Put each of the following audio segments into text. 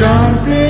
Jumping.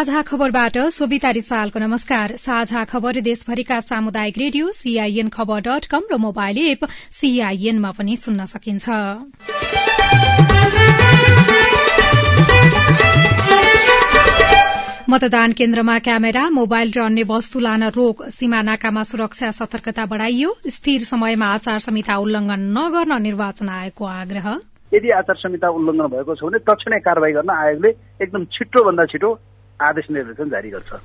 साझा खबरबाट सोभिता रिसालको नमस्कार। साझा खबर देशभरिका सामुदायिक radio CIN Khabar dot com र मोबाइल एप सीआईएनमा पनि सुन्न सकिन्छ। मतदान केन्द्रमा क्यामेरा मोबाइल र अन्य वस्तु लान रोक सीमा नाकामा सुरक्षा सतर्कता बढ़ाइयो। स्थिर समयमा आचार संहिता उल्लंघन नगर्न निर्वाचन आयोगको आग्रह। यदि आचार संहिता उल्लङ्घन भएको छ भने तत्क्षणै कारवाही गर्न आयोगले एकदम छिटो भन्दा छिटो आदेश निर्देशन जारी गर्छ।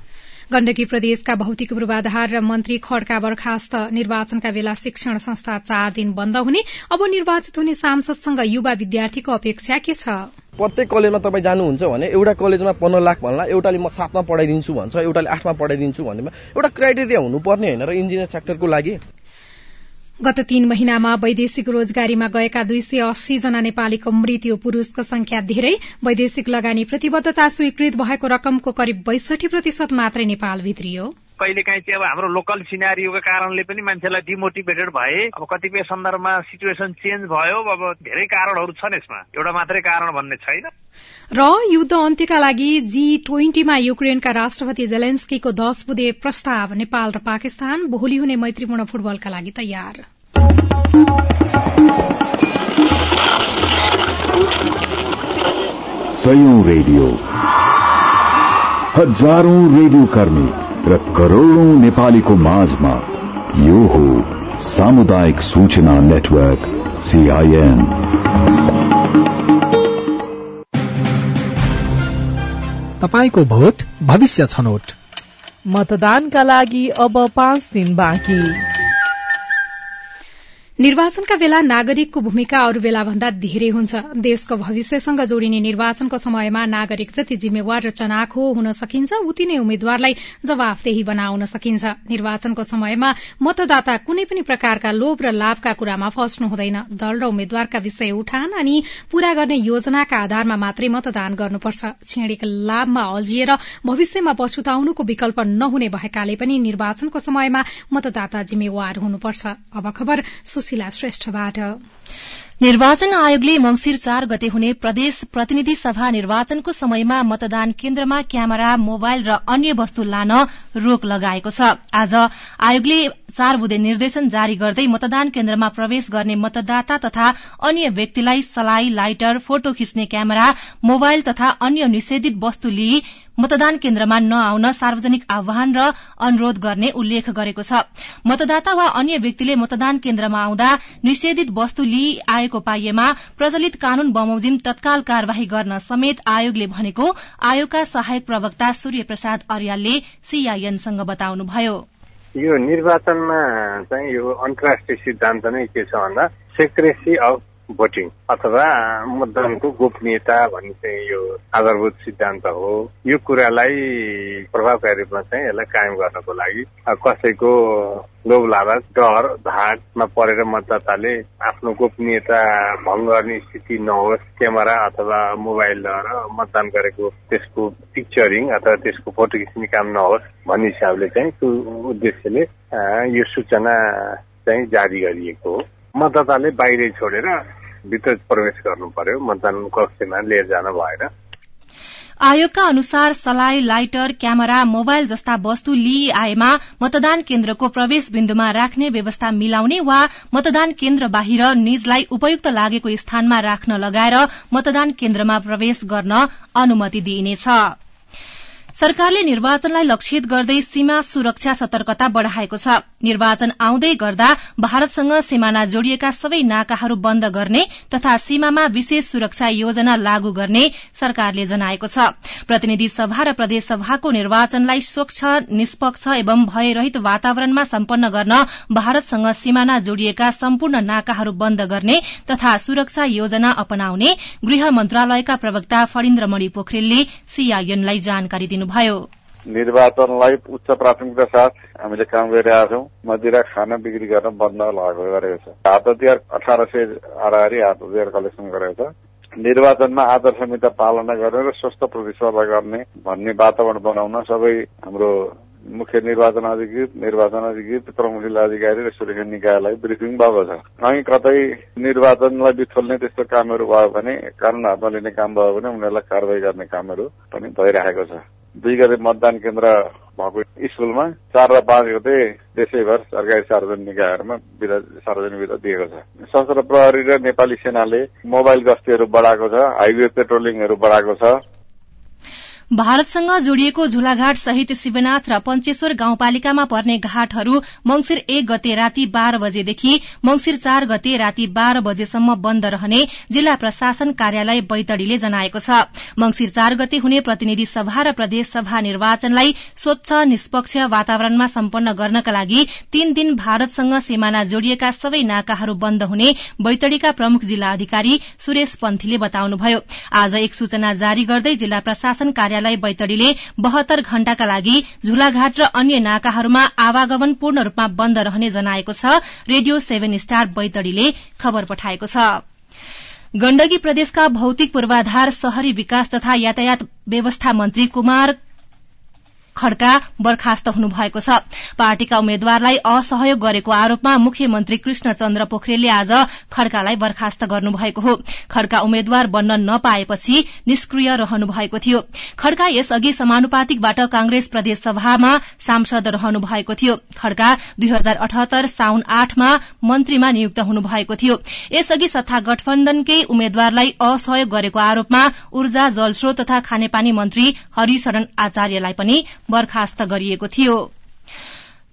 गण्डकी प्रदेशका भौतिक पूर्वाधार र मन्त्री खड्का बर्खास्त निर्वाचनका बेला शिक्षण संस्था चार दिन बन्द हुने अब निर्वाचित हुने सांसदसँग युवा विद्यार्थीको अपेक्षा के छ? प्रत्येक कलेजमा तपाईँ जानुहुन्छ भने एउटा कलेजमा पन्ध्र लाख भन्ला एउटाले म सातमा पढाइदिन्छु भन्छ एउटाले आठमा पढाइदिन्छु भन्नेमा एउटा क्राइटेरिया हुनुपर्ने होइन र इन्जिनियर सेक्टरको लागि। गत तीन महिनामा वैदेशिक रोजगारीमा गएका दुई सय अस्सी जना नेपालीको मृत्यु पुरूषको संख्या धेरै वैदेशिक लगानी प्रतिबद्धता स्वीकृत भएको रकमको करिब बैसठी प्रतिशत मात्रै नेपाल भित्रियो। कहिलेकाहीँ चाहिँ अब हाम्रो लोकल सिनारीको कारणले पनि मान्छेलाई डिमोटिभेटेड भए अब कतिपय सन्दर्भमा सिचुएसन चेन्ज भयो अब धेरै कारणहरू छन् यसमा। एउटा मात्रै कारण भन्ने छैन। र युद्ध अन्त्यका लागि जी ट्वेन्टीमा युक्रेनका राष्ट्रपति जेलेन्स्कीको दश बुधे प्रस्ताव नेपाल र पाकिस्तान भोलि हुने मैत्रीपूर्ण फुटबलका लागि तयार। रेडियो। हजारौं रेडियो कर्मी र करोड़ौं नेपालीको माझमा यो हो सामुदायिक सूचना नेटवर्क सीआईएन तपाईँको भोट भविष्य छनौट। मतदानका लागि अब पाँच दिन बाँकी। निर्वाचनका बेला नागरिकको भूमिका अरू बेला भन्दा धेरै हुन्छ। देशको भविष्यसँग जोडिने निर्वाचनको समयमा नागरिक जति जिम्मेवार र चनाखो हुन सकिन्छ। उति नै उम्मेद्वारलाई जवाफदेही बनाउन सकिन्छ। निर्वाचनको समयमा मतदाता कुनै पनि प्रकारका लोभ र लाभका कुरामा फस्नु हुँदैन। दल र उम्मेद्वारका विषय उठान अनि पूरा गर्ने योजनाका आधारमा मात्रै मतदान गर्नुपर्छ। छेडीका लाभमा अल्झिएर भविष्यमा पछुताउनुको विकल्प नहुने भएकाले पनि निर्वाचनको समयमा मतदाता जिम्मेवार हुनुपर्छ। सुशीला श्रेष्ठबाट। निर्वाचन आयोगले मंगिर चार गते हुने प्रदेश प्रतिनिधि सभा निर्वाचनको समयमा मतदान केन्द्रमा क्यामेरा मोबाइल र अन्य वस्तु लान रोक लगाएको छ। आज आयोगले चार बुधे निर्देशन जारी गर्दै मतदान केन्द्रमा प्रवेश गर्ने मतदाता तथा अन्य व्यक्तिलाई सलाई लाइटर फोटो खिच्ने क्यामेरा मोबाइल तथा अन्य निषेधित वस्तु लिई मतदान केन्द्रमा नआउन सार्वजनिक आह्वान र अनुरोध गर्ने उल्लेख गरेको छ। मतदाता वा अन्य व्यक्तिले मतदान केन्द्रमा आउँदा निषेधित वस्तु लिई आएको पाइएमा प्रचलित कानून बमोजिम तत्काल कार्यवाही गर्न समेत आयोगले भनेको आयोगका सहायक प्रवक्ता सूर्य प्रसाद अर्यालले सीआईएनसँग बताउनुभयो। यो निर्वाचनमा चाहिँ यो अन्तर्राष्ट्रिय सिद्धान्त नै के छ भन्दा सेक्रेसी अफ भोटिङ। अथवा मतदानको गोपनीयता भन्ने चाहिँ यो आधारभूत सिद्धान्त हो। यो कुरालाई प्रभावकारी रूपमा चाहिँ यसलाई कायम गर्नको लागि कसैको लोभ लालच डर धाकमा परेर मतदाताले आफ्नो गोपनीयता भङ्ग गर्ने स्थिति नहोस् क्यामेरा अथवा मोबाइलद्वारा मतदान गरेको त्यसको पिक्चरिङ अथवा त्यसको फोटो खिच्ने काम नहोस् भन्ने हिसाबले चाहिँ त्यो उद्देश्यले यो सूचना चाहिँ जारी गरिएको हो। मतदाताले बाहिरै छोडेर भित्र प्रवेश गर्नु पर्यो। मतदान कक्षमा लिएर जान भएन। आयोगका अनुसार सलाई लाइटर क्यामेरा मोबाइल जस्ता वस्तु लिइआएमा मतदान केन्द्रको प्रवेश बिन्दुमा राख्ने व्यवस्था मिलाउने वा मतदान केन्द्र बाहिर निजलाई उपयुक्त लागेको स्थानमा राख्न लगाएर मतदान केन्द्रमा प्रवेश गर्न अनुमति दिइनेछ। सरकारले निर्वाचनलाई लक्षित गर्दै सीमा सुरक्षा सतर्कता बढ़ाएको छ। निर्वाचन आउँदै गर्दा भारतसँग सीमाना जोडिएका सबै नाकाहरू बन्द गर्ने तथा सीमामा विशेष सुरक्षा योजना लागू गर्ने सरकारले जनाएको छ। प्रतिनिधि सभा र प्रदेश सभाको निर्वाचनलाई स्वच्छ निष्पक्ष एवं भयरहित वातावरणमा सम्पन्न गर्न भारतसँग सीमाना जोडिएका सम्पूर्ण नाकाहरू बन्द गर्ने तथा सुरक्षा योजना अपनाउने गृह मन्त्रालयका प्रवक्ता फणिन्द्रमणि पोखरेलले सीआईएनलाई जानकारी दिनु भन्नुभयो। निर्वाचनलाई उच्च प्राथमिकता साथ हामीले काम गरिरहेका छौँ मदिरा खाना बिक्री गर्न बन्द लागू गरेको छ। हात हतियार अठार सय हाराहारी हात हतियार कलेक्सन गरेको छ। निर्वाचनमा आदर्श संहिता पालना गर्ने र स्वस्थ प्रतिस्पर्धा गर्ने भन्ने वातावरण बनाउन सबै हाम्रो मुख्य निर्वाचन अधिकृत निर्वाचन अधिकृत प्रमुख जिल्ला अधिकारी र सुरक्षा निकायलाई ब्रिफिङ भएको छ। कहीँ कतै निर्वाचनलाई बिथोल्ने त्यस्तो कामहरू भयो भने कानून हातमा लिने काम भयो भने उनीहरूलाई कारवाही गर्ने कामहरू पनि भइरहेको छ। दुई गते मतदान केन्द्र भएको स्कुलमा चार र पाँच गते देशैभर सरकारी सार्वजनिक निकायहरूमा विधा सार्वजनिक विधा दिएको छ। सशस्त्र प्रहरी र नेपाली सेनाले मोबाइल गस्तीहरू बढाएको छ हाइवे पेट्रोलिङहरू बढाएको छ। भारतसँग जोडिएको झुलाघाट सहित शिवनाथ र पञ्चेश्वर गाउँपालिकामा पर्ने घाटहरू मंगिर एक गते राति बाह्र बजेदेखि मंगिर चार गते राति बाह्र बजेसम्म बन्द रहने जिल्ला प्रशासन कार्यालय बैतडीले जनाएको छ। मंगिर चार गते हुने प्रतिनिधि सभा र प्रदेश सभा निर्वाचनलाई स्वच्छ निष्पक्ष वातावरणमा सम्पन्न गर्नका लागि तीन दिन भारतसँग सिमाना जोडिएका सबै नाकाहरू बन्द हुने बैतडीका प्रमुख जिल्ला अधिकारी सुरेश पन्थीले बताउनुभयो। आज एक सूचना जारी गर्दै जिल्ला प्रशासन कार्यालय कार्यालय बैतडीले बहत्तर घण्टाका लागि झुलाघाट र अन्य नाकाहरूमा आवागमन पूर्ण रूपमा बन्द रहने जनाएको छ रेडियो सेभेन स्टार बैतडीले खबर पठाएको छ। गण्डकी प्रदेशका भौतिक पूर्वाधार शहरी विकास तथा यातायात व्यवस्था मन्त्री कुमार खड्का बर्खास्त हुनुभएको छ। पार्टीका उम्मेद्वारलाई असहयोग गरेको आरोपमा मुख्यमन्त्री कृष्ण चन्द्र पोखरेलले आज खड्कालाई बर्खास्त गर्नुभएको हो। खड्का उम्मेद्वार बन्न नपाएपछि निष्क्रिय रहनु भएको थियो। खड्का यसअघि समानुपातिकबाट कांग्रेस प्रदेश सभामा सांसद रहनु भएको थियो। खड्का दुई हजार अठहत्तर साउन आठमा मन्त्रीमा नियुक्त हुनुभएको थियो। यसअघि सत्ता गठबन्धनकै उम्मेद्वारलाई असहयोग गरेको आरोपमा ऊर्जा जलस्रोत तथा खानेपानी मन्त्री हरिशरण आचार्यलाई पनि बर्खास्त गरिएको थियो।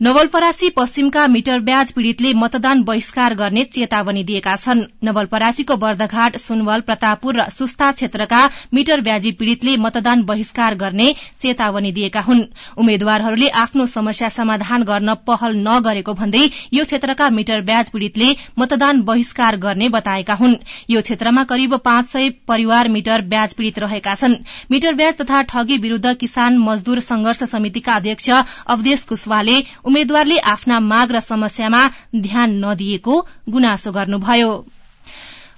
नवलपरासी पश्चिमका मिटर ब्याज पीड़ितले मतदान बहिष्कार गर्ने चेतावनी दिएका छन्। नवलपरासीको बर्दघाट सुनवल प्रतापपुर र सुस्ता क्षेत्रका मिटर ब्याजी पीड़ितले मतदान बहिष्कार गर्ने चेतावनी दिएका हुन्। उम्मेद्वारहरूले आफ्नो समस्या समाधान गर्न पहल नगरेको भन्दै यो क्षेत्रका मिटर ब्याज पीड़ितले मतदान बहिष्कार गर्ने बताएका हुन्। यो क्षेत्रमा करिब पाँच सय परिवार मिटर ब्याज पीड़ित रहेका छन्। मिटर ब्याज तथा ठगी विरूद्ध किसान मजदूर संघर्ष समितिका अध्यक्ष अवदेश कुशवाले उम्मेद्वारले आफ्ना माग र समस्यामा ध्यान नदिएको गुनासो गर्नुभयो।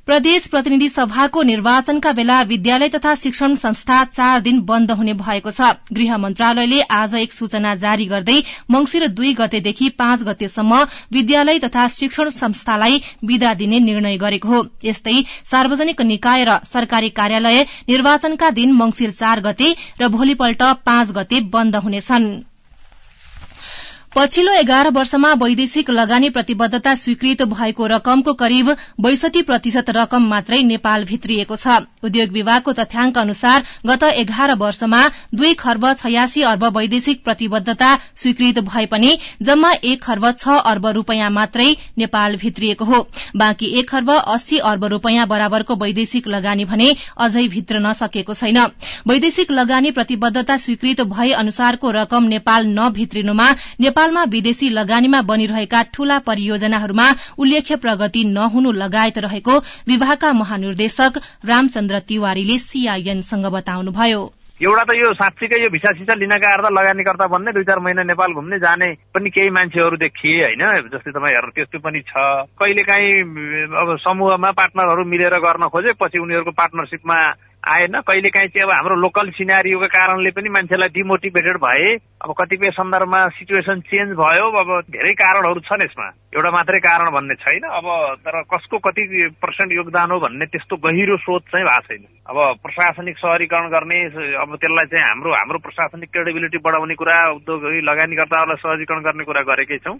प्रदेश प्रतिनिधि सभाको निर्वाचनका बेला विद्यालय तथा शिक्षण संस्था चार दिन बन्द हुने भएको छ। गृह मन्त्रालयले आज एक सूचना जारी गर्दै मंगिर दुई गतेदेखि पाँच गतेसम्म विद्यालय तथा शिक्षण संस्थालाई विदा दिने निर्णय गरेको हो। यस्तै सार्वजनिक निकाय र सरकारी कार्यालय निर्वाचनका दिन मंगिर चार गते र भोलिपल्ट पाँच गते बन्द हुनेछन्। पछिल्लो एघार वर्षमा वैदेशिक लगानी प्रतिबद्धता स्वीकृत भएको रकमको करिब बैसठी प्रतिशत रकम मात्रै नेपाल भित्रिएको छ। उद्योग विभागको तथ्याङ्क अनुसार गत एघार वर्षमा दुई खर्ब छयासी अर्ब वैदेशिक प्रतिबद्धता स्वीकृत भए पनि जम्मा एक खर्ब छ अर्ब रूपियाँ मात्रै नेपाल भित्रिएको हो। बाँकी एक खर्ब अस्सी अर्ब रूपियाँ बराबरको वैदेशिक लगानी भने अझै भित्रन सकेको छैन। वैदेशिक लगानी प्रतिबद्धता स्वीकृत भए अनुसारको रकम नेपाल नभित्रिनुमा नेपाल नेपालमा विदेशी लगानीमा बनिरहेका ठूला परियोजनाहरूमा उल्लेख्य प्रगति नहुनु लगायत रहेको विभागका महानिर्देशक रामचन्द्र तिवारीले सीआईएनसँग बताउनुभयो। एउटा त यो साँच्चीकै यो भिसा सिसा लिनका अर्थ लगानीकर्ता बन्ने दुई चार महिना नेपाल घुम्ने जाने पनि केही मान्छेहरू देखिए होइन जस्तै तपाईँ हेर्नु त्यस्तो पनि छ। कहिले काहीँ अब समूहमा पार्टनरहरू मिलेर गर्न खोजे पछि उनीहरूको पार्टनरसिपमा आएन कहिले काहीँ चाहिँ अब हाम्रो लोकल सिनारीको कारणले पनि मान्छेलाई डिमोटिभेटेड भए अब कतिपय सन्दर्भमा सिचुएसन चेन्ज भयो अब धेरै कारणहरू छन् यसमा। एउटा मात्रै कारण भन्ने छैन। अब तर कसको कति पर्सेन्ट योगदान हो भन्ने त्यस्तो गहिरो सोच चाहिँ भएको छैन। अब प्रशासनिक सहरीकरण गर्ने अब त्यसलाई चाहिँ हाम्रो हाम्रो प्रशासनिक क्रेडिबिलिटी बढाउने कुरा उद्योग लगानीकर्ताहरूलाई सहजीकरण गर्ने कुरा गरेकै छौँ।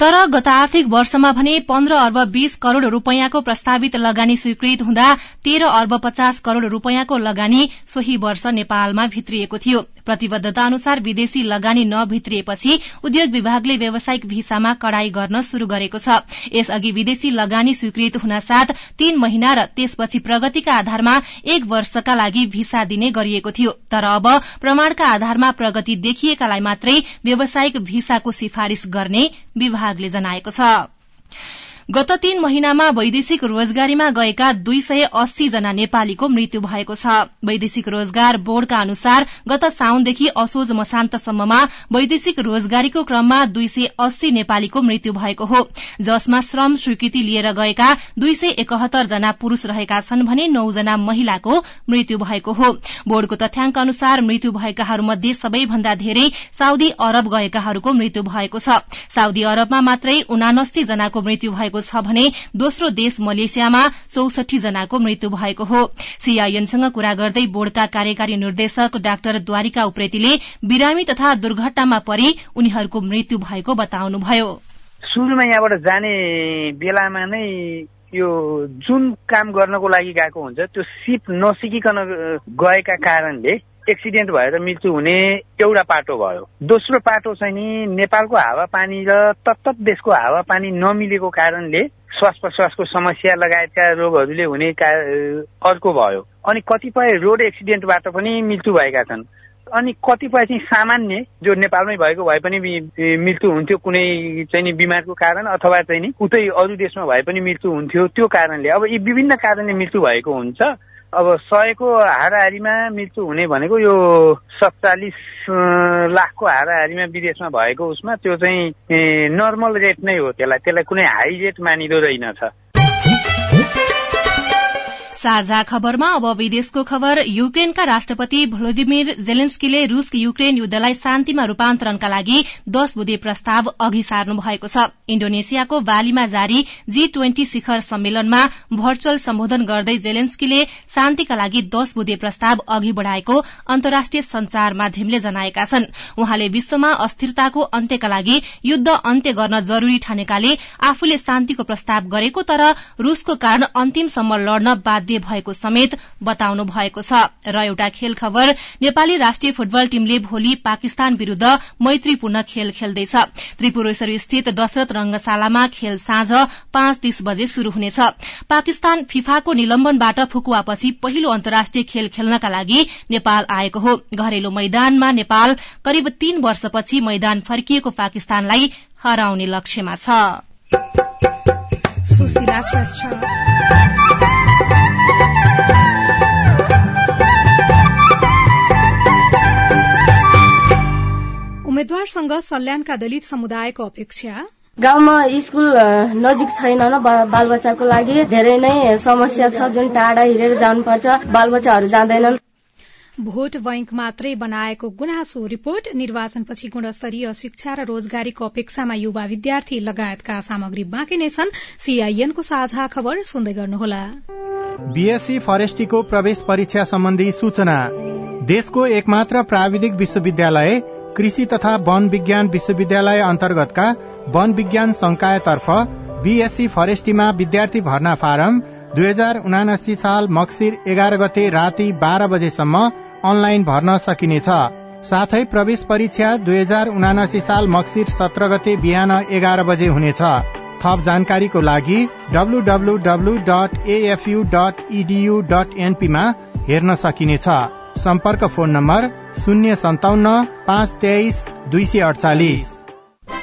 तर गत आर्थिक वर्षमा भने पन्ध्र अर्ब बीस करोड़ रूपियाँको प्रस्तावित लगानी स्वीकृत हुँदा तेह्र अर्ब पचास करोड़ रूपियाँको लगानी सोही वर्ष नेपालमा भित्रिएको थियो। प्रतिबद्धता अनुसार विदेशी लगानी नभित्रिएपछि उद्योग विभागले व्यावसायिक भिसामा कड़ाई गर्न शुरू गरेको छ। यसअघि विदेशी लगानी स्वीकृत हुनसाथ तीन महिना र त्यसपछि प्रगतिका आधारमा एक वर्षका लागि भिसा दिने गरिएको थियो। तर अब प्रमाणका आधारमा प्रगति देखिएकालाई मात्रै व्यावसायिक भिसाको सिफारिश गर्ने विभागले जनाएको छ। गत तीन महिनामा वैदेशिक रोजगारीमा गएका दुई सय अस्सी जना नेपालीको मृत्यु भएको छ। वैदेशिक रोजगार बोर्डका अनुसार गत साउनदेखि असोज मसान्तसम्ममा वैदेशिक रोजगारीको क्रममा दुई सय अस्सी नेपालीको मृत्यु भएको हो। जसमा श्रम स्वीकृति लिएर गएका दुई सय एकहत्तर जना पुरूष रहेका छन् भने नौजना महिलाको मृत्यु भएको हो। बोर्डको तथ्याङ्क अनुसार मृत्यु भएकाहरूमध्ये सबैभन्दा धेरै साउदी अरब गएकाहरूको मृत्यु भएको छ। साउदी अरबमा मात्रै उनासी जनाको मृत्यु भएको छ भने दोस्रो देश मलेसियामा चौसठी जनाको मृत्यु भएको हो। सीआईएनसँग कुरा गर्दै बोर्डका कार्यकारी निर्देशक डाक्टर द्वारिका उप्रेतीले बिरामी तथा दुर्घटनामा परि उनीहरूको मृत्यु भएको बताउनुभयो। सुरुमा यहाँबाट जाने बेलामा नै यो जुन काम गर्नको लागि गएको हुन्छ त्यो सिप नसिकिकन गएका कारणले एक्सिडेन्ट भएर मृत्यु हुने एउटा पाटो भयो। दोस्रो पाटो चाहिँ नि नेपालको हावापानी र तत्त देशको हावापानी नमिलेको कारणले श्वास प्रश्वासको समस्या लगायतका रोगहरूले हुने अर्को भयो। अनि कतिपय रोड एक्सिडेन्टबाट पनि मृत्यु भएका छन्। अनि कतिपय चाहिँ सामान्य जो नेपालमै भएको भए पनि मृत्यु हुन्थ्यो कुनै चाहिँ नि बिमारको कारण अथवा चाहिँ नि उतै अरू देशमा भए पनि मृत्यु हुन्थ्यो त्यो कारणले। अब यी विभिन्न कारणले मृत्यु भएको हुन्छ। अब सयको हाराहारीमा मृत्यु हुने भनेको यो सत्तालिस लाखको हाराहारीमा विदेशमा भएको उसमा त्यो चाहिँ नर्मल रेट नै हो त्यसलाई। त्यसलाई कुनै हाई रेट मानिँदो रहेनछ। साझा खबरमा अब विदेशको खबर युक्रेनका राष्ट्रपति भ्लोदिमिर जेलेन्स्कीले रूस युक्रेन युद्धलाई शान्तिमा रूपान्तरणका लागि दश बुधे प्रस्ताव अघि सार्नु भएको छ। इण्डोनेसियाको बालीमा जारी जी ट्वेन्टी शिखर सम्मेलनमा भर्चुअल सम्बोधन गर्दै जेलेन्स्कीले शान्तिका लागि दश बुधे प्रस्ताव अघि बढ़ाएको अन्तर्राष्ट्रिय संचार माध्यमले जनाएका छन्। उहाँले विश्वमा अस्थिरताको अन्त्यका लागि युद्ध अन्त्य गर्न जरूरी ठानेकाले आफूले शान्तिको प्रस्ताव गरेको तर रूसको कारण अन्तिमसम्म लड्न बाध्य बाध्य भएको समेत बताउनु भएको छ। र एउटा खेल खबर नेपाली राष्ट्रिय फुटबल टीमले भोलि पाकिस्तान विरूद्ध मैत्रीपूर्ण खेल खेल्दैछ। त्रिपुरेश्वर स्थित दशरथ रंगशालामा खेल साँझ पाँच तीस बजे शुरू हुनेछ। पाकिस्तान फिफाको निलम्बनबाट फुकुवापछि पहिलो अन्तर्राष्ट्रिय खेल खेल्नका लागि नेपाल आएको हो। घरेलु मैदानमा नेपाल करिब तीन वर्षपछि मैदान फर्किएको पाकिस्तानलाई हराउने लक्ष्यमा छ। उम्मेद्वारसँग सल्यानका दलित समुदायको अपेक्षा? गाउँमा स्कुल नजिक छैन न बालबच्चाको लागि धेरै नै समस्या छ। जुन टाढा हिँडेर जानुपर्छ बालबच्चाहरू जाँदैनन्। भोट बैंक मात्रै बनाएको गुनासो रिपोर्ट निर्वाचनपछि गुणस्तरीय शिक्षा र रोजगारीको अपेक्षामा युवा विद्यार्थी लगायतका सामग्री बाँकी नै छन् सीआईएनको साझा खबर सुन्दै गर्नुहोला। बीएससी फरेस्टीको प्रवेश परीक्षा सम्बन्धी सूचना। देशको एकमात्र प्राविधिक विश्वविद्यालय कृषि तथा वन विज्ञान विश्वविद्यालय अन्तर्गतका वन विज्ञान संकायतर्फ बीएससी फरेस्टीमा विद्यार्थी भर्ना फारम दुई हजार उनासी साल मक्सिर एघार गते राति बाह्र बजेसम्म अनलाइन भर्न सकिनेछ। साथै प्रवेश परीक्षा दुई हजार उनासी साल मक्सिर सत्र गते बिहान एघार बजे हुनेछ। थप जानकारीको लागि W W W dot A F U dot E D U dot एनपीमा हेर्न सकिनेछ। सम्पर्क फोन नम्बर शून्य सन्ताउन्न पाँच तेइस दुई सय अडचालिस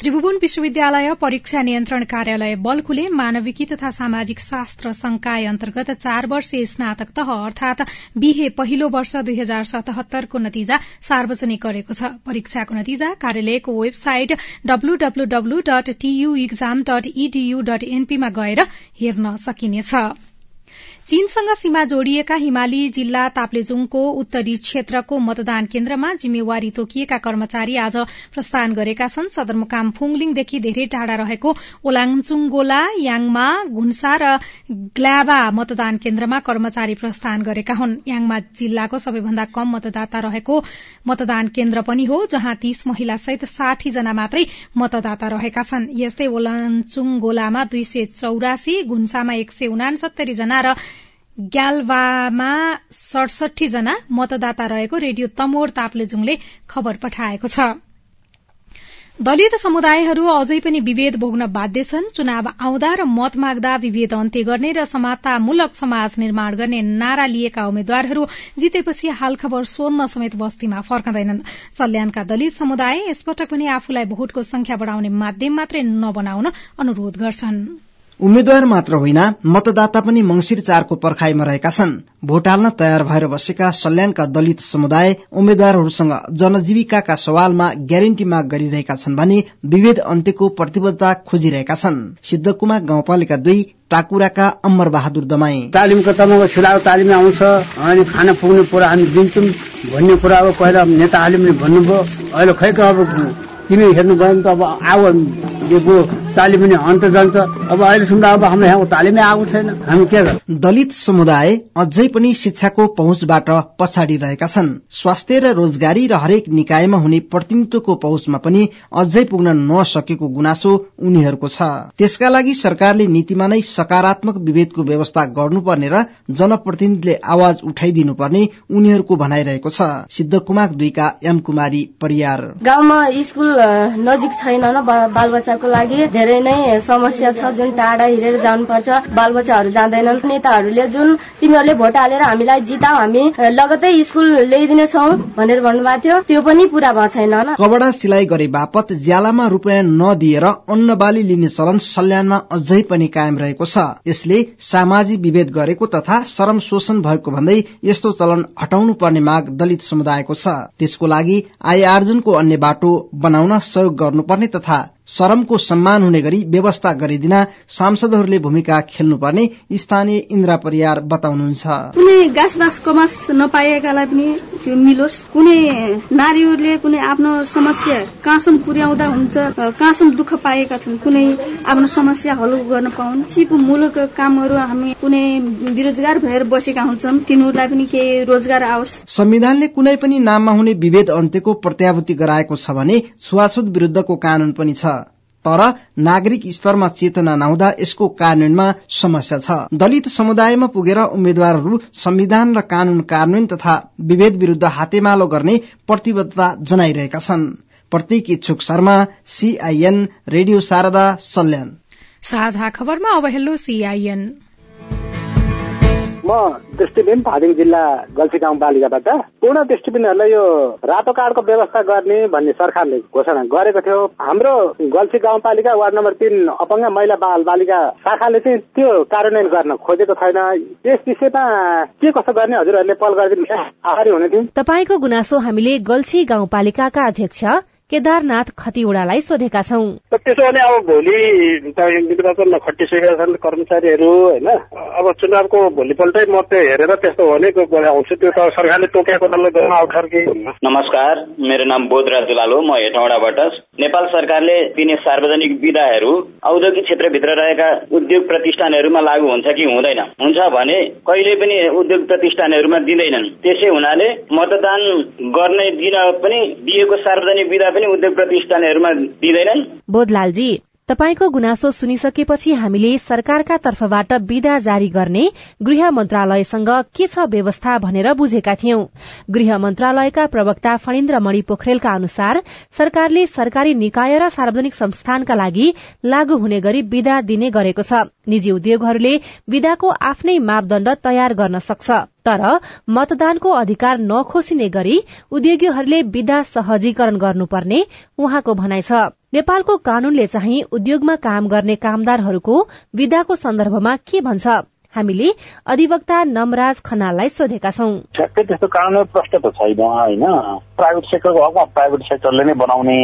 त्रिभुवन विश्वविद्यालय परीक्षा नियन्त्रण कार्यालय बल्खुले मानविकी तथा सामाजिक शास्त्र संकाय अन्तर्गत चार वर्षीय स्नातक तह अर्थात बीहे पहिलो वर्ष दुई हजार सतहत्तरको नतिजा सार्वजनिक गरेको छ। परीक्षाको नतिजा कार्यालयको website W W W dot T U exam dot E D U dot एनपीमा गएर हेर्न सकिनेछ। चीनसँग सीमा जोडिएका हिमाली जिल्ला ताप्लेजुङको उत्तरी क्षेत्रको मतदान केन्द्रमा जिम्मेवारी तोकिएका कर्मचारी आज प्रस्थान गरेका छन्। सदरमुकाम फुङलिङदेखि धेरै टाढा रहेको ओलाङचुङगोला याङमा घुन्सा र ग्ल्याबा मतदान केन्द्रमा कर्मचारी प्रस्थान गरेका हुन्। याङमा जिल्लाको सबैभन्दा कम मतदाता रहेको मतदान केन्द्र पनि हो जहाँ तीस महिला सहित साठी जना मात्रै मतदाता रहेका छन्। यस्तै ओलाङचुङगोलामा दुई सय चौरासी घुन्सामा एक सय उनासत्तरी जना र ग्याल्वामा सडसठी जना मतदाता रहेको रेडियो तमोर ताप्लेजुङले खबर पठाएको छ। दलित समुदायहरू अझै पनि विभेद भोग्न बाध्य छन्। चुनाव आउँदा र मत माग्दा विभेद अन्त्य गर्ने र समानतामूलक समाज निर्माण गर्ने नारा लिएका उम्मेद्वारहरू जितेपछि हाल खबर सोध्न समेत बस्तीमा फर्कँदैनन्। सल्यानका दलित समुदाय यसपटक पनि आफूलाई भोटको संख्या बढ़ाउने माध्यम मात्रै नबनाउन अनुरोध गर्छन्। उम्मेद्वार मात्र होइन मतदाता पनि मंगिर चारको पर्खाईमा रहेका छन्। भोट हाल्न तयार भएर बसेका सल्यानका दलित समुदाय उम्मेद्वारहरूसँग जनजीविकाका सवालमा ग्यारेन्टी माग गरिरहेका छन् भने विभेद अन्त्यको प्रतिबद्धता खोजिरहेका छन्। सिद्धकुमा गाउँपालिका दुई टाकुराका अम्बर बहादुर दमाई। तालिमको तालिम आउँछ। अनि खाना पुग्ने कुरा हामी दिन्छौँ भन्ने कुरा अब पहिला नेताहरूले पनि भन्नुभयो। अहिले खै अब तिमी हेर्नु गयो भने त अब आऊ तालिम पनि अन्त जान्छ। अब अहिलेसम्म अब हाम्रो यहाँ तालिमै आएको छैन। हामी के गर्छौँ? दलित समुदाय अझै पनि शिक्षाको पहुँचबाट पछाडि रहेका छन्। स्वास्थ्य र रोजगारी र हरेक निकायमा हुने प्रतिनिधित्वको पहुँचमा पनि अझै पुग्न नसकेको गुनासो उनीहरूको छ। त्यसका लागि सरकारले नीतिमा नै सकारात्मक विभेदको व्यवस्था गर्नुपर्ने र जनप्रतिनिधिले आवाज उठाइदिनुपर्ने उनीहरूको भनाइरहेको छ। सिद्धकुमार दुईका एम कुमारी परियार। गाउँमा स्कुल नजिक छैन बाल बच्चाको लागि धेरै नै समस्या छ जुन टाढा हिँडेर जानुपर्छ। बालबच्चाहरू जाँदैनन्। नेताहरूले जुन तिमीहरूले भोट हालेर हामीलाई जिताऊ हामी लगतै स्कुल ल्याइदिनेछौ भनेर भन्नुभएको थियो त्यो पनि पूरा भएको छैन कपडा सिलाइ गरे बापत ज्यालामा रुपियाँ नदिएर अन्न बाली लिने चलन सल्यानमा अझै पनि कायम रहेको छ। यसले सामाजिक विभेद गरेको तथा श्रम शोषण भएको भन्दै यस्तो चलन हटाउनु पर्ने माग दलित समुदायको छ। त्यसको लागि आय आर्जनको अन्य बाटो बनाउन सहयोग गर्नुपर्ने तथा श्रमको सम्मान हुने गरी व्यवस्था गरिदिन सांसदहरूले भूमिका खेल्नुपर्ने स्थानीय इन्द्रा परियार बताउनुहुन्छ। कुनै गाँस बाँस कमास नपाएकालाई पनि त्यो मिलोस्। कुनै नारीहरूले कुनै आफ्नो समस्या कहाँसम्म पुर्याउँदा हुन्छ कहाँसम्म दुःख पाएका छन् कुनै आफ्नो समस्या हल गर्न पाउन्। सिपो मूलक कामहरू हामी कुनै बेरोजगार भएर बसेका हुन्छन् तिनीहरूलाई पनि केही रोजगार आओस्। संविधानले कुनै पनि नाममा हुने विभेद अन्त्यको प्रत्याभूति गराएको छ भने छुवाछुत विरूद्धको कानून पनि छ। तर नागरिक स्तरमा चेतना नहुँदा यसको कार्यान्वयनमा समस्या छ। दलित समुदायमा पुगेर उम्मेद्वारहरू संविधान र कानून कार्यान्वयन तथा विभेद विरूद्ध हातेमालो गर्ने प्रतिबद्धता जनाइरहेका छन्। Pratik Ichchhuk Sharma CIN radio Sharada Salyan. म दृष्टिबिन धादिङ जिल्ला गल्फी गाउँपालिकाबाट पूर्ण दृष्टिबिनहरूलाई यो रातो कार्डको व्यवस्था गर्ने भन्ने सरकारले घोषणा गरेको थियो। हाम्रो गल्फी गाउँपालिका वार्ड नम्बर तिन अपाङ्ग महिला बाल बालिका शाखाले चाहिँ त्यो कार्यान्वयन गर्न खोजेको छैन। यस विषयमा के कसो गर्ने हजुरहरूले पहल गरिदिनु आभारी हुने थियौँ तपाईँको गुनासो हामीले गल्छी गाउँपालिकाका अध्यक्ष केदारनाथ खतिवड़ालाई सोधेका छौं। त्यसो भने अब भोलि निर्वाचनमा खटिसकेका छन् कर्मचारीहरू होइन? अब चुनावको भोलिपल्टै म त्यो हेरेर त्यस्तो भने आउँछु। त्यो त सरकारले तोकेको डल्लै अवसर कि। नमस्कार मेरो नाम बोधराज दुलाल हो म हेटौँडाबाट। नेपाल सरकारले दिने सार्वजनिक विधाहरू औद्योगिक क्षेत्रभित्र रहेका उद्योग प्रतिष्ठानहरूमा लागू हुन्छ कि हुँदैन? हुन्छ भने कहिले पनि उद्योग प्रतिष्ठानहरूमा दिँदैनन्। त्यसै हुनाले मतदान गर्ने दिन पनि दिएको सार्वजनिक विधा पनि उद्योग प्रतिष्ठानहरूमा दिँदैनन्। बोधलालजी तपाईँको गुनासो सुनिसकेपछि हामीले सरकारका तर्फबाट विदा जारी गर्ने गृह मन्त्रालयसँग के छ व्यवस्था भनेर बुझेका थियौं। गृह मन्त्रालयका प्रवक्ता फणिन्द्र मणि पोखरेलका अनुसार सरकारले सरकारी निकाय र सार्वजनिक संस्थानका लागि लागू हुने गरी विदा दिने गरेको छ। निजी उद्योगहरूले विदाको आफ्नै मापदण्ड तयार गर्न सक्छ तर मतदानको अधिकार नखोसिने गरी उद्योगीहरूले विदा सहजीकरण गर्नुपर्ने उहाँको भनाइ छ। नेपालको कानूनले चाहिँ उद्योगमा काम गर्ने कामदारहरूको विदाको सन्दर्भमा के भन्छ? हामीले अधिवक्ता नमराज खनाललाई सोधेका छौं। ठ्याक्कै त्यस्तो कानुन प्रष्ट त छैन होइन। प्राइभेट सेक्टरको हकमा प्राइभेट सेक्टरले नै बनाउने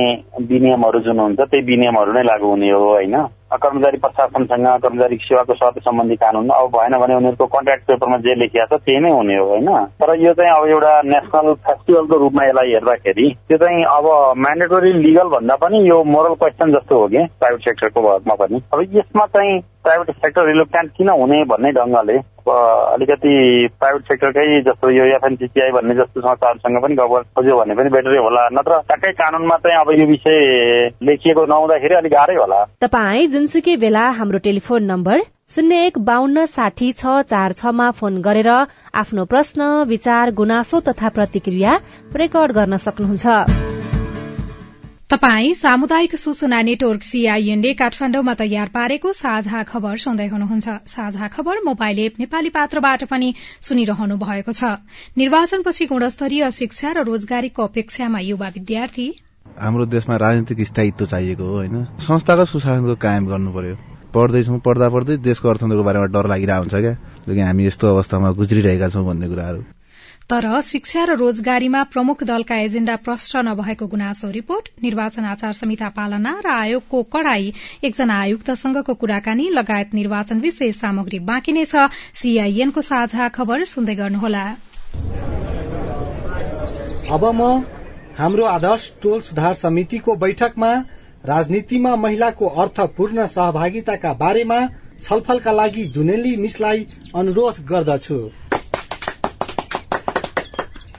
विनियमहरू जुन हुन्छ त्यही विनियमहरू नै लागू हुने हो होइन। कर्मचारी प्रशासनसँग कर्मचारी सेवाको शर्त सम्बन्धी कानुन अब भएन भने उनीहरूको कन्ट्राक्ट पेपरमा जे लेखिया छ त्यही नै हुने हो होइन? तर यो चाहिँ अब एउटा नेसनल फेस्टिभलको रूपमा यसलाई हेर्दाखेरि त्यो चाहिँ अब म्यान्डेटोरी लिगल भन्दा पनि यो मोरल क्वेसन जस्तो हो कि प्राइभेट सेक्टरको भरमा पनि। अब यसमा चाहिँ प्राइभेट सेक्टर रिलोक्ट्यान्ट किन हुने भन्ने ढङ्गले अलिकति प्राइभेट सेक्टरकै जस्तो यो एफएनसिसिआई भन्ने जस्तो संस्थाहरूसँग पनि गफर खोज्यो भने पनि बेटरै होला। नत्र ट्याक्कै कानुनमा चाहिँ अब यो विषय लेखिएको नहुँदाखेरि अलिक गाह्रै होला। तपाईँ जुनसुकै बेला हाम्रो टेलिफोन नम्बर शून्य एक बान्न साठी छ चार छमा फोन गरेर आफ्नो प्रश्न विचार गुनासो तथा प्रतिक्रिया रेकर्ड गर्न सक्नुहुन्छ। तपाई सामुदायिक सूचना नेटवर्क सीआईएनले काठमाण्डुमा तयार पारेको साझा खबर सुन्दै हुनुहुन्छ। साझा खबर मोबाइल एप नेपाली पात्रबाट पनि सुनिरहनु भएको छ। निर्वाचनपछि गुणस्तरीय शिक्षा र रोजगारीको अपेक्षामा युवा विद्यार्थी। हाम्रो देशमा राजनीतिक स्थायित्व चाहिएको हो होइन? संस्थागत सुशासनको कायम गर्नु पर्यो पढ्दैछौँ पढ्दा पढ्दै देशको अर्थतन्त्रको बारेमा डर लागिरहेको हुन्छ क्या? हामी यस्तो अवस्थामा गुज्रिरहेका छौँ भन्ने कुराहरू। तर शिक्षा र रोजगारीमा प्रमुख दलका एजेण्डा प्रष्ट नभएको गुनासो रिपोर्ट। निर्वाचन आचार संहिता पालना र आयोगको कड़ाई एकजना आयुक्तसँगको कुराकानी लगायत निर्वाचन विशेष सामग्री बाँकी नै छ। सीआईएनको साझा खबर सुन्दै गर्नुहोला। अब म हाम्रो आदर्श टोल सुधार समितिको बैठकमा राजनीतिमा महिलाको अर्थपूर्ण सहभागिताका बारेमा छलफलका लागि जुनेली मिसलाई अनुरोध गर्दछु।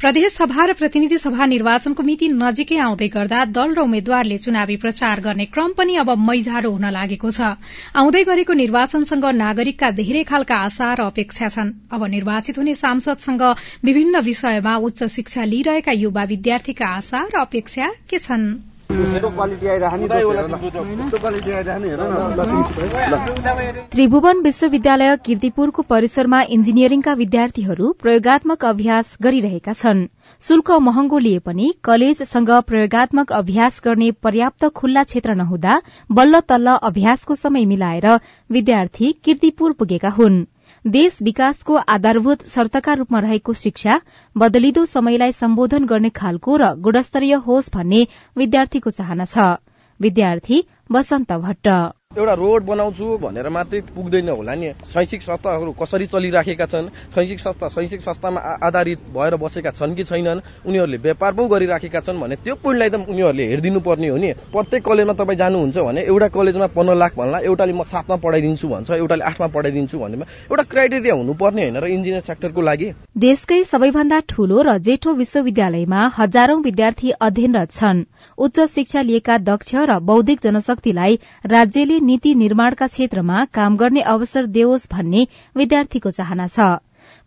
प्रदेश सभा र प्रतिनिधि सभा निर्वाचनको मिति नजिकै आउँदै गर्दा दल र उम्मेद्वारले चुनावी प्रचार गर्ने क्रम पनि अब मैझारो हुन लागेको छ। आउँदै गरेको निर्वाचनसँग नागरिकका धेरै खालका आशा र अपेक्षा छन्। अब निर्वाचित हुने सांसदसँग विभिन्न विषयमा उच्च शिक्षा लिइरहेका युवा विद्यार्थीका आशा र अपेक्षा के छन्? त्रिभुवन विश्वविद्यालय किर्तिपुरको परिसरमा इन्जिनियरिङका विद्यार्थीहरू प्रयोगात्मक अभ्यास गरिरहेका छन्। शुल्क महँगो लिए पनि कलेजसँग प्रयोगात्मक अभ्यास गर्ने पर्याप्त खुल्ला क्षेत्र नहुँदा बल्ल तल्ल अभ्यासको समय मिलाएर विद्यार्थी किर्तिपुर पुगेका हुन्। देश विकासको आधारभूत शर्तका रूपमा रहेको शिक्षा बदलिदो समयलाई सम्बोधन गर्ने खालको र गुणस्तरीय होस् भन्ने विद्यार्थीको चाहना छ। विद्यार्थी भट्ट। एउटा रोड बनाउँछु भनेर मात्रै पुग्दैन होला नि। शैक्षिक संस्थाहरू कसरी चलिराखेका छन्? शैक्षिक संस्था शैक्षिक संस्थामा आधारित भएर बसेका छन् कि छैनन्? उनीहरूले व्यापार पो गरिराखेका छन् भने त्यो पोइन्टलाई त उनीहरूले हेरिदिनु पर्ने हो नि। प्रत्येक कलेजमा तपाईँ जानुहुन्छ भने एउटा कलेजमा पन्ध्र लाख भन्ला एउटाले म सातमा पढाइदिन्छु भन्छ एउटाले आठमा पढाइदिन्छु भनेमा एउटा क्राइटेरिया हुनुपर्ने होइन र इन्जिनियर सेक्टरको लागि। देशकै सबैभन्दा ठूलो र जेठो विश्वविद्यालयमा हजारौं विद्यार्थी अध्ययनरत छन्। उच्च शिक्षा लिएका दक्ष र बौद्धिक जनशक्तिलाई राज्यले नीति निर्माणका क्षेत्रमा काम गर्ने अवसर देओस् भन्ने विद्यार्थीको चाहना छ।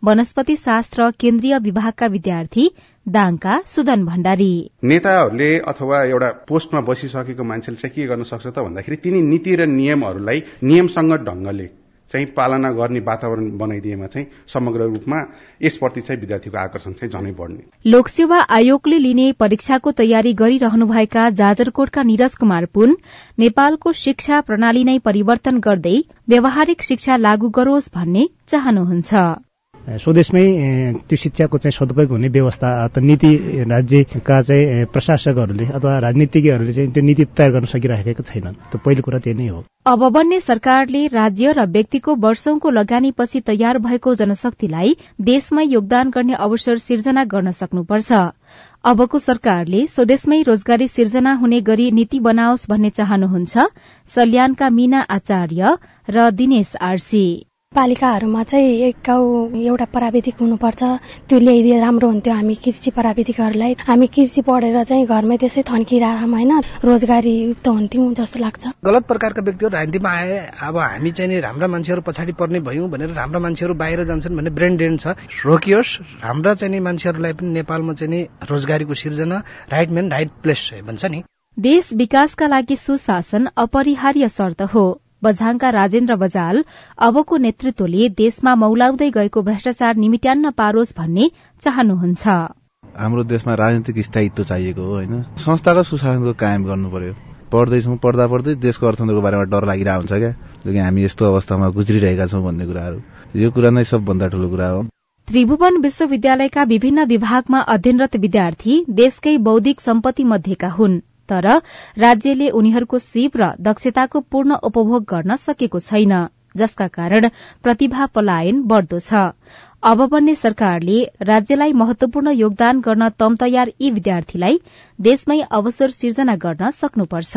वनस्पति शास्त्र केन्द्रीय विभागका विद्यार्थी दाङका सुदन भण्डारी। नेताहरूले अथवा एउटा पोस्टमा बसिसकेको मान्छेले चाहिँ के गर्न सक्छ त भन्दाखेरि तिनी नीति र नियमहरूलाई नियमसँग ढंगले चाहिँ पालना गर्ने वातावरण बनाइदिएमा चाहिँ समग्र रूपमा यसप्रति चाहिँ विद्यार्थीको आकर्षण चाहिँ झनै बढ्ने। लोकसेवा आयोगले लिने परीक्षाको तयारी गरिरहनुभएका जाजरकोटका निरज कुमार पुन नेपालको शिक्षा प्रणाली नै परिवर्तन गर्दै व्यावहारिक शिक्षा लागू गरोस् भन्ने चाहनुहुन्छ। स्वदेशमै त्यो शिक्षाको चाहिँ सदुपयोग हुने व्यवस्था त नीति राज्यका चाहिँ प्रशासकहरूले अथवा राजनीतिज्ञहरूले चाहिँ त्यो नीति तयार गर्न सकिराखेका छैनन्। त्यो पहिलो कुरा त्यही नै हो। अब बन्ने सरकारले राज्य र व्यक्तिको वर्षौंको लगानीपछि तयार भएको जनशक्तिलाई देशमै योगदान गर्ने अवसर सिर्जना गर्न सक्नुपर्छ। अबको सरकारले स्वदेशमै रोजगारी सिर्जना हुने गरी नीति बनाओस् भन्ने चाहनुहुन्छ सल्यानका मीना आचार्य र दिनेश आरसी। पालिकाहरूमा चाहिँ एक गाउँ एउटा प्राविधिक हुनुपर्छ। त्यो ल्याइदिए राम्रो हुन्थ्यो हामी कृषि प्राविधिकहरूलाई। हामी कृषि पढेर चाहिँ घरमै त्यसै थन्किरहँ होइन रोजगारी युक्त हुन्थ्यौँ जस्तो लाग्छ। गलत प्रकारका व्यक्तिहरू राजनीतिमा आए अब हामी चाहिँ नि राम्रा मान्छेहरू पछाडि पर्ने भयौँ भनेर राम्रा मान्छेहरू बाहिर जान्छन् भन्ने ब्रेन ड्रेन छ। रोकियोस् राम्रा चाहिँ नि मान्छेहरूलाई पनि नेपालमा चाहिँ नि रोजगारीको सिर्जना राइट म्यान राइट प्लेस भन्छ नि। देश विकासका लागि सुशासन अपरिहार्य शर्त हो। बझाङका राजेन्द्र बजाल अबको नेतृत्वले देशमा मौलाउँदै गएको भ्रष्टाचार निमिट्यान्न पारोस् भन्ने चाहनुहुन्छ। हाम्रो देशमा राजनीतिक स्थायित्व चाहिएको हो होइन? संस्थागत सुशासनको कायम गर्नु पर्यो पढ्दैछौँ पढ्दा पढ्दै देशको अर्थतन्त्रको बारेमा डर लागिरहेको हुन्छ क्या हामी यस्तो अवस्थामा गुज्रिरहेका छौँ भन्ने कुराहरू। यो कुरा नै सबभन्दा ठूलो कुरा हो। त्रिभुवन विश्वविद्यालयका विभिन्न विभागमा अध्ययनरत विद्यार्थी देशकै बौद्धिक सम्पत्ति मध्येका हुन्। तर राज्यले उनीहरूको सिप र दक्षताको पूर्ण उपभोग गर्न सकेको छैन जसका कारण प्रतिभा पलायन बढ़दो छ। अब बन्ने सरकारले राज्यलाई महत्वपूर्ण योगदान गर्न तम तयार यी विद्यार्थीलाई देशमै अवसर सिर्जना गर्न सक्नुपर्छ।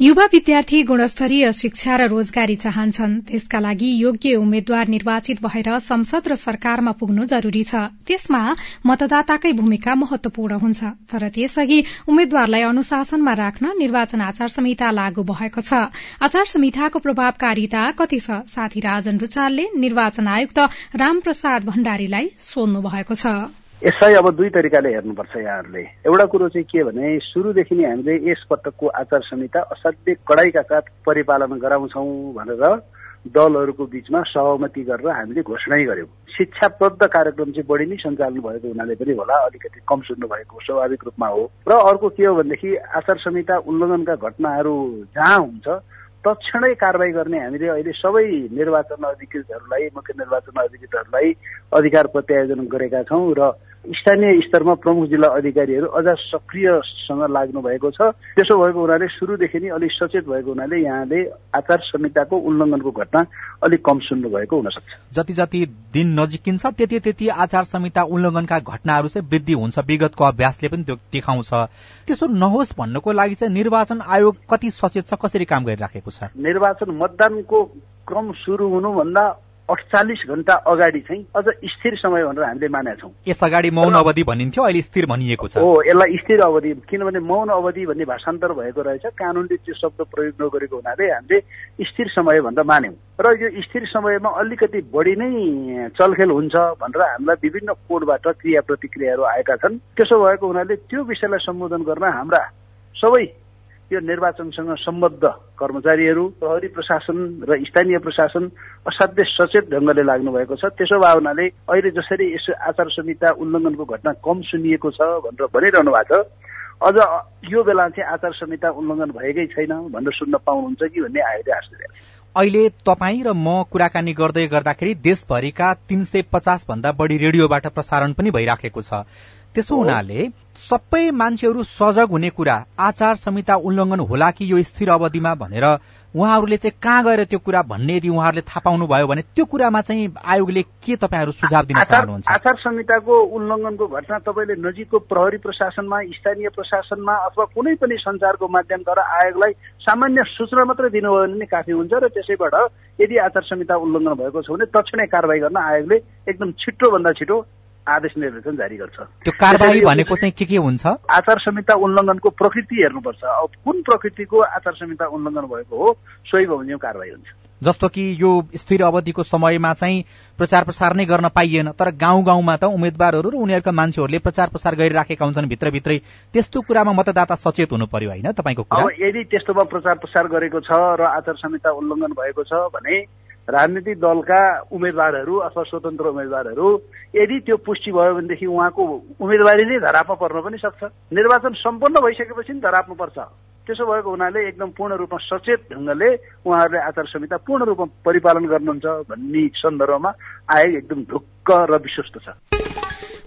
युवा विद्यार्थी गुणस्तरीय शिक्षा र रोजगारी चाहन्छन्। त्यसका लागि योग्य उम्मेद्वार निर्वाचित भएर संसद र सरकारमा पुग्नु जरूरी छ। त्यसमा मतदाताकै भूमिका महत्वपूर्ण हुन्छ। तर त्यसअघि उम्मेद्वारलाई अनुशासनमा राख्न निर्वाचन आचार संहिता लागू भएको छ। आचार संहिताको प्रभावकारिता कति छ? साथी राजन रुचालले निर्वाचन आयुक्त रामप्रसाद भण्डारीलाई सोध्नु भएको छ। यसलाई अब दुई तरिकाले हेर्नुपर्छ यहाँहरूले। एउटा कुरो चाहिँ के भने सुरुदेखि नै हामीले यस पटकको आचार संहिता असाध्यै कडाईका साथ परिपालन गराउँछौ भनेर दलहरूको बीचमा सहमति गरेर हामीले घोषणै गर्यौँ शिक्षाप्रद कार्यक्रम चाहिँ बढी नै सञ्चालन भएको हुनाले पनि होला अलिकति कम सुन्नु भएको स्वाभाविक रूपमा हो। र अर्को के हो भनेदेखि आचार संहिता उल्लङ्घनका घटनाहरू जहाँ हुन्छ तत्क्षणै कारवाही गर्ने हामीले अहिले सबै निर्वाचन अधिकृतहरूलाई मुख्य निर्वाचन अधिकृतहरूलाई अधिकार प्रत्यायोजन गरेका छौँ र स्थानीय स्तरमा प्रमुख जिल्ला अधिकारीहरू अझ सक्रियसँग लाग्नु भएको छ। त्यसो भएको हुनाले सुरुदेखि नै अलिक सचेत भएको हुनाले यहाँले आचार संहिताको उल्लङ्घनको घटना अलिक कम सुन्नु भएको हुन सक्छ। जति जति दिन नजिकिन्छ त्यति त्यति आचार संहिता उल्लङ्घनका घटनाहरू चाहिँ वृद्धि हुन्छ। विगतको अभ्यासले पनि त्यो देखाउँछ। त्यसो नहोस् भन्नको लागि चाहिँ निर्वाचन आयोग कति सचेत छ कसरी काम गरिराखेको छ? निर्वाचन मतदानको क्रम सुरु हुनुभन्दा अठचालिस घण्टा अगाडि चाहिँ अझ स्थिर समय भनेर हामीले मानेका छौँ। यस अगाडि मौन अवधि भनिन्थ्यो अहिले स्थिर भनिएको छ। हो यसलाई स्थिर अवधि किनभने मौन अवधि भन्ने भाषान्तर भएको रहेछ। कानुनले त्यो शब्द प्रयोग नगरेको हुनाले हामीले स्थिर समय भनेर मान्यौँ। र यो स्थिर समयमा अलिकति बढी नै चलखेल हुन्छ भनेर हामीलाई विभिन्न कोडबाट क्रिया प्रतिक्रियाहरू आएका छन्। त्यसो भएको हुनाले त्यो विषयलाई सम्बोधन गर्न हाम्रा सबै यो निर्वाचनसँग सम्बद्ध कर्मचारीहरू प्रहरी प्रशासन र स्थानीय प्रशासन असाध्य सचेत ढङ्गले लाग्नु भएको छ। त्यसो भए हुनाले अहिले जसरी यसो आचार संहिता उल्लङ्घनको घटना कम सुनिएको छ भनेर भनिरहनु भएको छ अझ यो बेला चाहिँ आचार संहिता उल्लङ्घन भएकै छैन भनेर सुन्न पाउनुहुन्छ कि भन्ने आयोले आश्चर्य अहिले तपाईँ र म कुराकानी गर्दै गर्दाखेरि देशभरिका तीन सय पचास भन्दा बढी रेडियोबाट प्रसारण पनि भइराखेको छ। त्यसो हुनाले सबै मान्छेहरू सजग हुने कुरा आचार संहिता उल्लङ्घन होला कि यो स्थिर अवधिमा भनेर उहाँहरूले चाहिँ कहाँ गएर त्यो कुरा भन्ने यदि उहाँहरूले थाहा पाउनु भयो भने त्यो कुरामा चाहिँ आयोगले के तपाईँहरू सुझाव दिन चाहनुहुन्छ? आचार संहिताको उल्लङ्घनको घटना तपाईँले नजिकको प्रहरी प्रशासनमा स्थानीय प्रशासनमा अथवा कुनै पनि सञ्चारको माध्यमद्वारा आयोगलाई सामान्य सूचना मात्रै दिनुभयो भने नै काफी हुन्छ र त्यसैबाट यदि आचार संहिता उल्लङ्घन भएको छ भने तक्षणै कारवाही गर्न आयोगले एकदम छिटो भन्दा छिटो आदेश निर्देशन जारी गर्छ। त्यो कारवाही भनेको चाहिँ के के हुन्छ? आचार संहिता उल्लङ्घनको प्रकृति हेर्नुपर्छ। अब कुन प्रकृतिको आचार संहिता उल्लङ्घन भएको हो सोही बमोजिम कारवाही हुन्छ। जस्तो कि यो स्थिर अवधिको समयमा चाहिँ प्रचार प्रसार नै गर्न पाइएन तर गाउँ गाउँमा त उम्मेद्वारहरू र उनीहरूका मान्छेहरूले प्रचार प्रसार गरिराखेका हुन्छन् भित्रभित्रै। त्यस्तो कुरामा मतदाता सचेत हुनु पर्यो होइन तपाईँको यदि त्यस्तोमा प्रचार प्रसार गरेको छ र आचार संहिता उल्लङ्घन भएको छ भने राजनीतिक दलका उम्मेद्वारहरू अथवा स्वतन्त्र उम्मेद्वारहरू यदि त्यो पुष्टि भयो भनेदेखि उहाँको उम्मेदवारी नै धरापमा पर्न पनि सक्छ। निर्वाचन सम्पन्न भइसकेपछि नि धराप्नु पर्छ। त्यसो भएको हुनाले एकदम पूर्ण रूपमा सचेत ढङ्गले उहाँहरूले आचार संहिता पूर्ण रूपमा परिपालन गर्नुहुन्छ भन्ने सन्दर्भमा आयोग एकदम ढुक्क र विश्वस्त छ।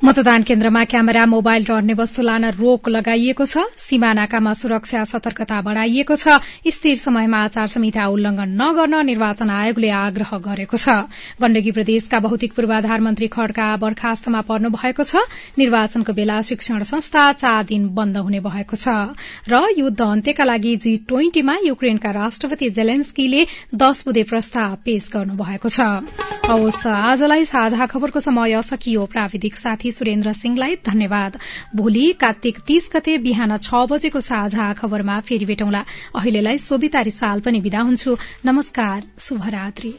मतदान केन्द्रमा क्यामेरा मोबाइल र अन्य वस्तु लान रोक लगाइएको छ। सीमानाकामा सुरक्षा सतर्कता बढ़ाइएको छ। स्थिर समयमा आचार संहिता उल्लंघन नगर्न निर्वाचन आयोगले आग्रह गरेको छ। गण्डकी प्रदेशका भौतिक पूर्वाधार मन्त्री खड्का बर्खास्तमा पर्नु भएको छ। निर्वाचनको बेला शिक्षण संस्था चार दिन बन्द हुने भएको छ। र युद्ध अन्त्यका लागि जी ट्वेन्टीमा युक्रेनका राष्ट्रपति जेलेन्स्कीले दश बुधे प्रस्ताव पेश गर्नु भएको छ आजलाई साझा खबरको समय सकियो। प्राविधिक साथी सुरेन्द्र सिंहलाई धन्यवाद। भोलि कार्तिक तीस गते बिहान छ बजेको साझा खबरमा फेरि भेटौँला। अहिलेलाई सोभिता रिसाल पनि विदा हुन्छु। नमस्कार शुभरात्री।